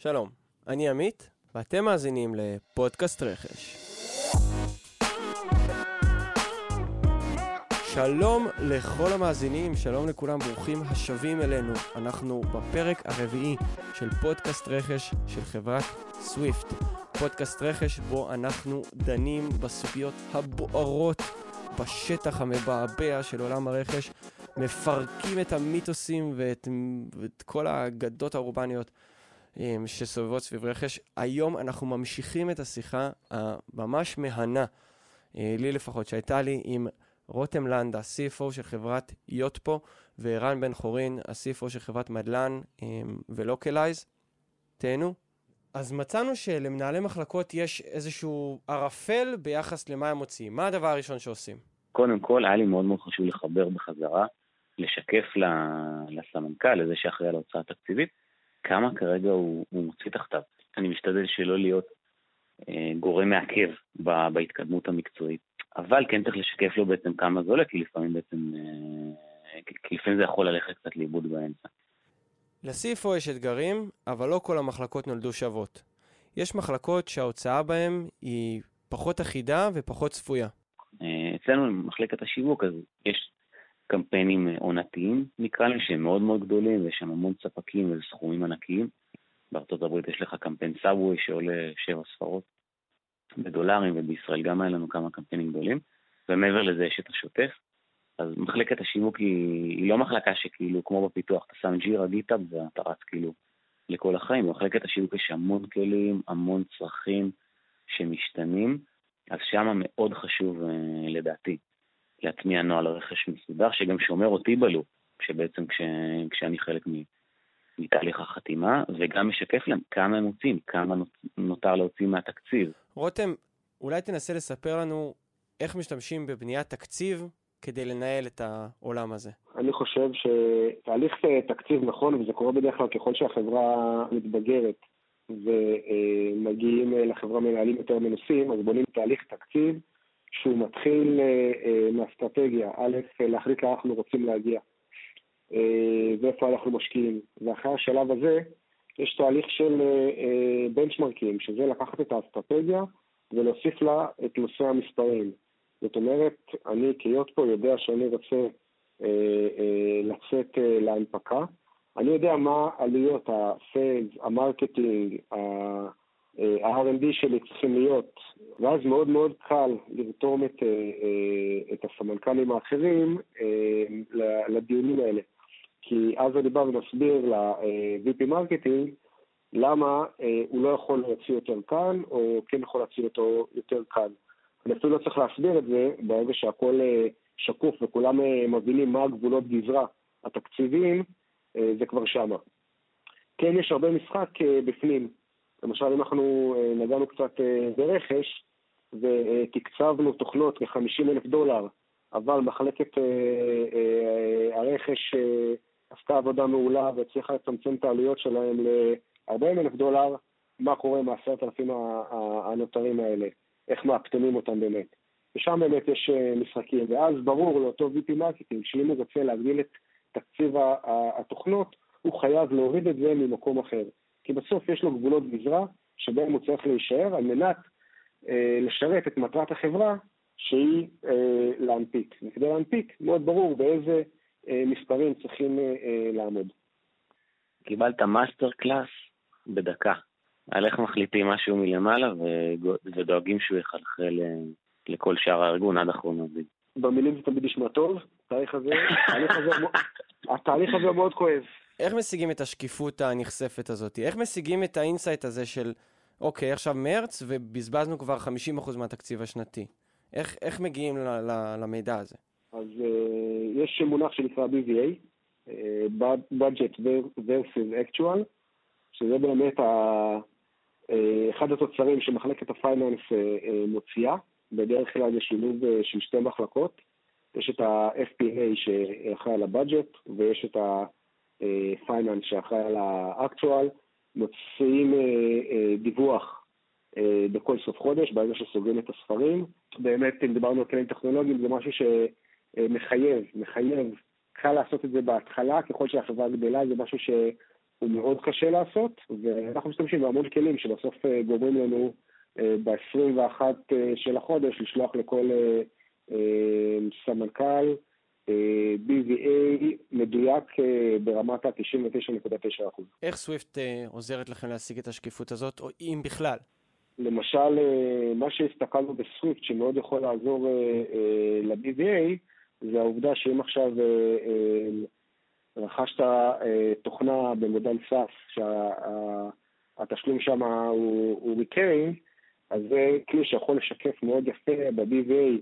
שלום, אני עמית, ואתם מאזינים לפודקאסט רכש. שלום לכל המאזינים, שלום לכולם, ברוכים השבים אלינו. אנחנו בפרק הרביעי של פודקאסט רכש של חברת סוויפט. פודקאסט רכש בו אנחנו דנים בסוגיות הבוערות בשטח המבעבע של עולם הרכש, מפרקים את המיתוסים ואת, ואת כל האגדות האורבניות שסובבות סביב רכש. היום אנחנו ממשיכים את השיחה הממש מהנה, אה, לי לפחות, שהייתה לי עם רותם לנדה, CFO של חברת Yotpo, וערן בן חורין, ה-CFO של חברת מדלן ו Localize. תהנו. אז מצאנו שלמנהלי מחלקות יש איזשהו ערפל ביחס למה הם מוציאים. מה הדבר הראשון שעושים? קודם כל, היה לי מאוד מאוד חשוב לחבר בחזרה, לשקף לסמנכ"ל, לזה שאחראי על ההוצאה התקציבית, כמה כרגע הוא, הוא מוציא תחתיו. אני משתדל שלא להיות אה, גורם מעכב ב, בהתקדמות המקצועית, אבל כן צריך לשקף לו בעצם כמה זה עולה, כי לפעמים בעצם, אה, כי לפעמים זה יכול ללכת קצת לאיבוד באמצע. ל-CFO יש אתגרים, אבל לא כל המחלקות נולדו שוות. יש מחלקות שההוצאה בהן היא פחות אחידה ופחות צפויה. אה, אצלנו במחלקת השיווק, אז יש קמפיינים עונתיים, נקרא להם, שהם מאוד מאוד גדולים, ויש שם המון ספקים וזה סכומים ענקיים. בארצות הברית יש לך קמפיין סאבווי שעולה שבע ספרות בדולרים, ובישראל גם היה לנו כמה קמפיינים גדולים, ומעבר לזה יש את השוטף. אז מחלקת השיווק היא, היא לא מחלקה שכאילו, כמו בפיתוח, אתה שם ג'ירה גיטאב ואתה רץ כאילו לכל החיים. במחלקת השיווק יש המון כלים, המון צרכים שמשתנים, אז שמה מאוד חשוב אה, לדעתי להטמיע נוהל רכש מסודר, שגם שומר אותי בלופ, שבעצם כש, כשאני חלק מתהליך החתימה, וגם משקף להם כמה הם מוצאים, כמה נותר להוציא מהתקציב. רותם, אולי תנסה לספר לנו איך משתמשים בבניית תקציב כדי לנהל את העולם הזה? אני חושב שתהליך תקציב נכון, וזה קורה בדרך כלל ככל שהחברה מתבגרת ומגיעים לחברה מנהלים יותר מנוסים, אז בונים תהליך תקציב שהוא מתחיל אה, אה, מאסטרטגיה, א', להחליט לאן אנחנו רוצים להגיע אה, ואיפה אנחנו משקיעים. ואחרי השלב הזה יש תהליך של בנצ'מרקים, שזה לקחת את האסטרטגיה ולהוסיף לה את נושא המספרים. זאת אומרת, אני כהיות פה יודע שאני רוצה אה, אה, לצאת אה, להנפקה. אני יודע מה עלויות ה-Sales, ה-Marketing, ה-R&D שלי צריכים להיות, ואז מאוד מאוד קל לרתום את, אה, אה, את הסמנכ"לים האחרים אה, לדיונים האלה. כי אז אני בא ומסביר ל- VP Marketing למה הוא לא יכול להוציא עוד שקל, או כן יכול להוציא אותו יותר קל. אני אפילו לא צריך להסביר את זה, ברגע שהכל שקוף וכולם מבינים מה הגבולות גזרה התקציביים, זה כבר שמה. כן, יש הרבה משחק בפנים. למשל, אם אנחנו נגענו קצת ברכש, ותקצבנו תוכנות ב-50 אלף דולר, אבל מחלקת הרכש עשתה עבודה מעולה והצליחה לצמצם את העלויות שלהם ל-40 אלף דולר, מה קורה עם העשרת אלפים הנותרים האלה? איך מאפטמים אותם באמת. ושם באמת יש משחקים, ואז ברור לאותו VP Marketing שאם הוא רוצה להגדיל את תקציב התוכנות, הוא חייב להוריד את זה ממקום אחר. כי בסוף יש לו גבולות גזרה שבהם הוא צריך להישאר על מנת אה, לשרת את מטרת החברה שהיא אה, להנפיק. וכדי להנפיק, מאוד ברור באיזה אה, מספרים צריכים אה, אה, לעמוד. קיבלת master class בדקה, על איך מחליטים משהו מלמעלה ודואגים שהוא יחלחל אה, לכל שאר הארגון עד אחרון עובד. במילים זה תמיד נשמע טוב, התהליך הזה, התהליך הזה מאוד כואב. איך משיגים את השקיפות הנכספת הזאת? איך משיגים את ה-insight הזה של, אוקיי, עכשיו מרץ, ובזבזנו כבר 50% מהתקציב השנתי? איך, איך מגיעים ל, ל, למידע הזה? אז אה, יש מונח שנקרא BVA, uh, Budget versus Actual, שזה באמת ה, uh, אחד התוצרים שמחלקת הפייננס uh, uh, מוציאה. בדרך כלל זה שילוב uh, של שתי מחלקות. יש את ה-FPA שאחראי על הבאג'ט, ויש את ה-Finance שאחראי על ה-Actual. מוציאים uh, uh, דיווח uh, בכל סוף חודש, ברגע שסוגרים את הספרים. באמת, אם דיברנו על כלים טכנולוגיים, זה משהו ש... מחייב. קל לעשות את זה בהתחלה, ככל שהחברה גדלה זה משהו הוא מאוד קשה לעשות, ואנחנו משתמשים בהמון כלים שבסוף גורמים לנו ב-21 של החודש לשלוח לכל סמנכ"ל BVA מדויק ברמת ה-99.9%. איך סוויפט עוזרת לכם להשיג את השקיפות הזאת, או אם בכלל? למשל, מה שהסתכלנו בסוויפט שמאוד יכול לעזור ל-BVA, זה העובדה שאם עכשיו רכשת תוכנה במודל SaaS, שהתשלום שם הוא recurring, אז זה כלי שיכול לשקף מאוד יפה ב-BVA,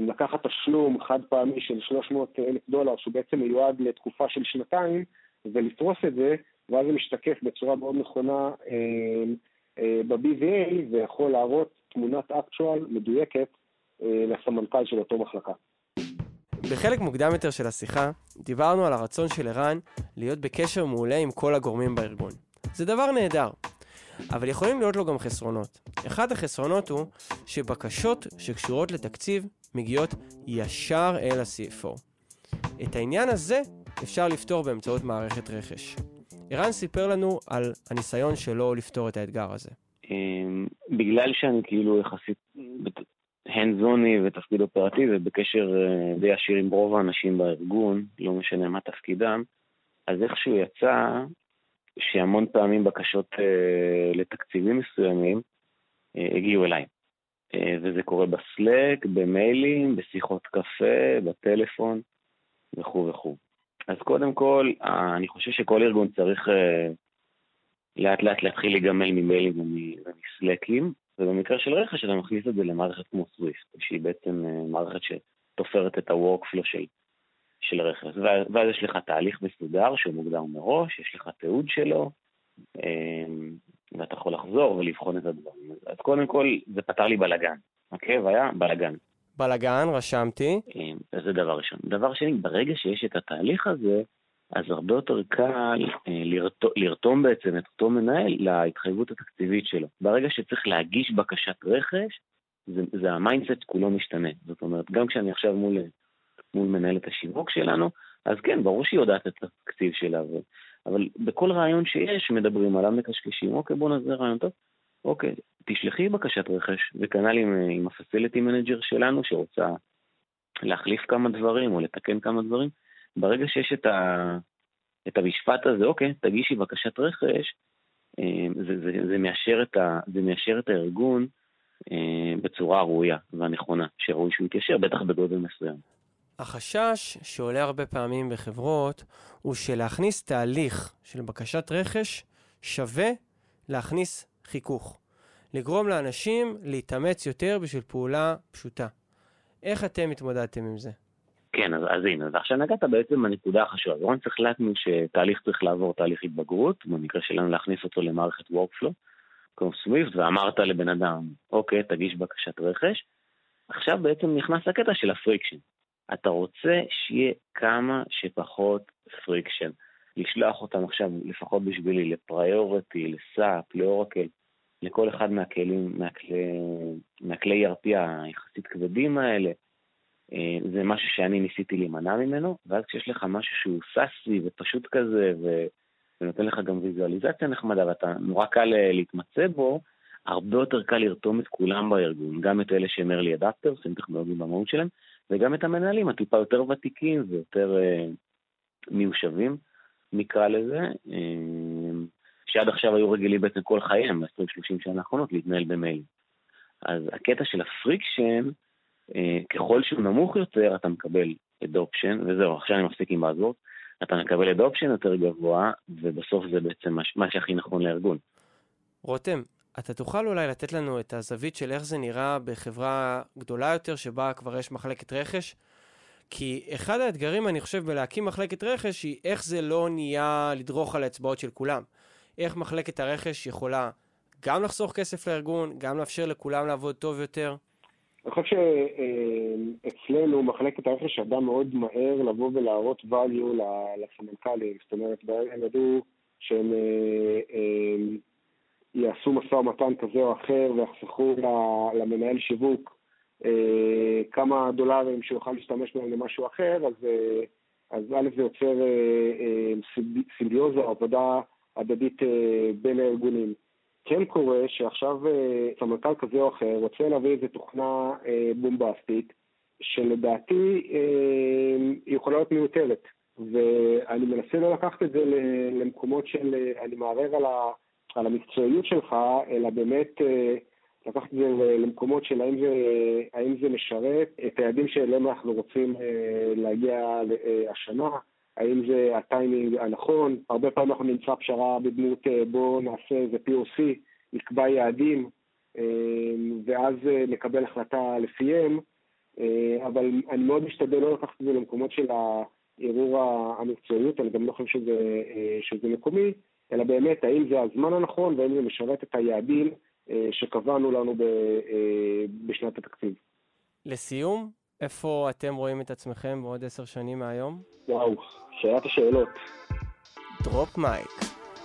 לקחת תשלום חד פעמי של 300 אלף דולר, שהוא בעצם מיועד לתקופה של שנתיים, ולפרוס את זה, ואז זה משתקף בצורה מאוד נכונה ב-BVA, ויכול להראות תמונת אקטואל מדויקת לסמנכ"ל של אותו מחלקה. בחלק מוקדם יותר של השיחה, דיברנו על הרצון של ערן להיות בקשר מעולה עם כל הגורמים בארגון. זה דבר נהדר, אבל יכולים להיות לו גם חסרונות. אחד החסרונות הוא שבקשות שקשורות לתקציב מגיעות ישר אל ה-CFO. את העניין הזה אפשר לפתור באמצעות מערכת רכש. ערן סיפר לנו על הניסיון שלו לפתור את האתגר הזה. אמ, בגלל שאני כאילו יחסית הנדזוני ותפקיד אופרטיבי בקשר אה, די עשיר עם רוב האנשים בארגון, לא משנה מה תפקידם, אז איכשהו יצא שהמון פעמים בקשות אה, לתקציבים מסוימים אה, הגיעו אליי. אה, וזה קורה בסלק, במיילים, בשיחות קפה, בטלפון וכו' וכו'. אז קודם כל, אה, אני חושב שכל ארגון צריך אה, לאט לאט להתחיל להיגמל ממיילים ומסלקים, ובמקרה של רכש אתה מכניס את זה למערכת כמו סוויפט, שהיא בעצם אה, מערכת שתופרת את ה-workflow של של רכס. ואז יש לך תהליך מסודר שהוא מוגדר מראש, יש לך תיעוד שלו, אמ, ואתה יכול לחזור ולבחון את הדברים. אז קודם כל, זה פתר לי בלאגן, אוקיי? והיה בלאגן. בלאגן, רשמתי. אמ, זה דבר ראשון. דבר שני, ברגע שיש את התהליך הזה, אז הרבה יותר קל אה, לרתום, לרתום בעצם את אותו מנהל להתחייבות התקציבית שלו. ברגע שצריך להגיש בקשת רכש, זה, זה ה-mindset כולו משתנה. זאת אומרת, גם כשאני עכשיו מול מול מנהלת השיווק שלנו, אז כן, ברור שהיא יודעת את התקציב שלה, ו... אבל בכל רעיון שיש, מדברים עליו, מקשקשים, אוקיי, בוא נעשה רעיון טוב, אוקיי, תשלחי בקשת רכש, וכנ"ל עם, עם ה-facility manager שלנו, שרוצה להחליף כמה דברים או לתקן כמה דברים, ברגע שיש את, ה, את המשפט הזה, אוקיי, תגישי בקשת רכש, אה, זה, זה, זה, מיישר את ה, זה מיישר את הארגון אה, בצורה הראויה והנכונה, שראוי שהוא יתיישר, בטח בגודל מסוים. החשש שעולה הרבה פעמים בחברות הוא שלהכניס תהליך של בקשת רכש שווה להכניס חיכוך. לגרום לאנשים להתאמץ יותר בשביל פעולה פשוטה. איך אתם התמודדתם עם זה? כן, אז, אז הנה, ועכשיו נגעת בעצם בנקודה החשובה. ברגע שהחלטנו שתהליך צריך לעבור תהליך התבגרות, במקרה שלנו להכניס אותו למערכת Workflow, כמו סוויפט, ואמרת לבן אדם, אוקיי, תגיש בקשת רכש. עכשיו בעצם נכנס הקטע של ה-friction. אתה רוצה שיהיה כמה שפחות friction. לשלוח אותם עכשיו, לפחות בשבילי, לפריוריטי, לסאפ, לאורקל, לכל אחד מהכלים, מהכלי, מהכלי ERP היחסית כבדים האלה. אה, זה משהו שאני ניסיתי להימנע ממנו, ואז כשיש לך משהו שהוא SaaS-י ופשוט כזה, ו... ונותן לך גם ויזואליזציה נחמדה, ואתה נורא קל אה, להתמצא בו, הרבה יותר קל לרתום את כולם בארגון, גם את אלה שהם early adapters, הם טכנולוגיים במהות שלהם, וגם את המנהלים הטיפה יותר ותיקים ויותר אה, מיושבים, נקרא לזה, אה, שעד עכשיו היו רגילים בעצם כל חייהם, ב-20-30 שנה האחרונות, להתנהל במייל. אז הקטע של ה-friction, אה, ככל שהוא נמוך יותר, אתה מקבל adoption, וזהו, עכשיו אני מפסיק עם buzzword, אתה מקבל adoption יותר גבוה, ובסוף זה בעצם מה שהכי נכון לארגון. רותם, אתה תוכל אולי לתת לנו את הזווית של איך זה נראה בחברה גדולה יותר, שבה כבר יש מחלקת רכש? כי אחד האתגרים, אני חושב, בלהקים מחלקת רכש, היא איך זה לא נהיה לדרוך על האצבעות של כולם. איך מחלקת הרכש יכולה גם לחסוך כסף לארגון, גם לאפשר לכולם לעבוד טוב יותר. אני חושב שאצלנו מחלקת הרכש ידעה מאוד מהר לבוא ולהראות value לסמנכ"לים. זאת אומרת, הם ידעו שהם אה, אה, יעשו משא ומתן כזה או אחר ויחסכו למנהל שיווק אה, כמה דולרים שהוא יוכל להשתמש בהם למשהו אחר, אז, אה, אז א' זה יוצר סימביוזה, עבודה הדדית בין הארגונים. כן קורה שעכשיו סמנכ"ל כזה או אחר רוצה להביא איזה תוכנה בומבסטית, שלדעתי יכולה להיות מיותרת. ואני מנסה לא לקחת את זה למקומות של, אני מערער על, ה, על המקצועיות שלך, אלא באמת אה, לקחת את זה למקומות של האם זה, האם זה משרת את היעדים שאליהם אנחנו רוצים אה, להגיע אה, השנה, האם זה הטיימינג הנכון, הרבה פעמים אנחנו נמצא פשרה בדמות בואו נעשה איזה POC, נקבע יעדים, ואז נקבל החלטה לפיהם, אבל אני מאוד משתדל לא לקחת את זה למקומות של. ערעור המקצועיות, אני גם לא חושב שזה, אה, שזה מקומי, אלא באמת האם זה הזמן הנכון והאם זה משרת את היעדים אה, שקבענו לנו אה, בשנת התקציב. לסיום, איפה אתם רואים את עצמכם בעוד עשר שנים מהיום? וואו, שאלת השאלות. דרופ מייק.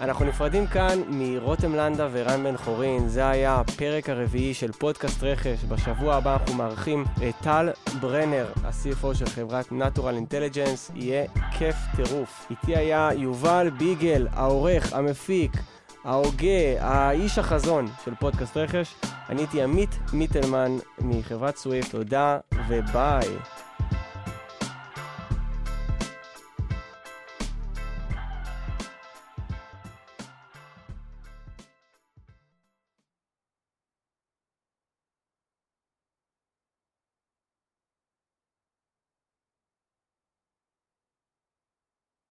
אנחנו נפרדים כאן מרותם לנדה ורן בן חורין, זה היה הפרק הרביעי של פודקאסט רכש. בשבוע הבא אנחנו מארחים את טל ברנר, ה-CFO של חברת Natural Intelligence, יהיה כיף טירוף. איתי היה יובל ביגל, העורך, המפיק, ההוגה, האיש החזון של פודקאסט רכש. אני הייתי עמית מיטלמן מחברת סוויפט, תודה וביי.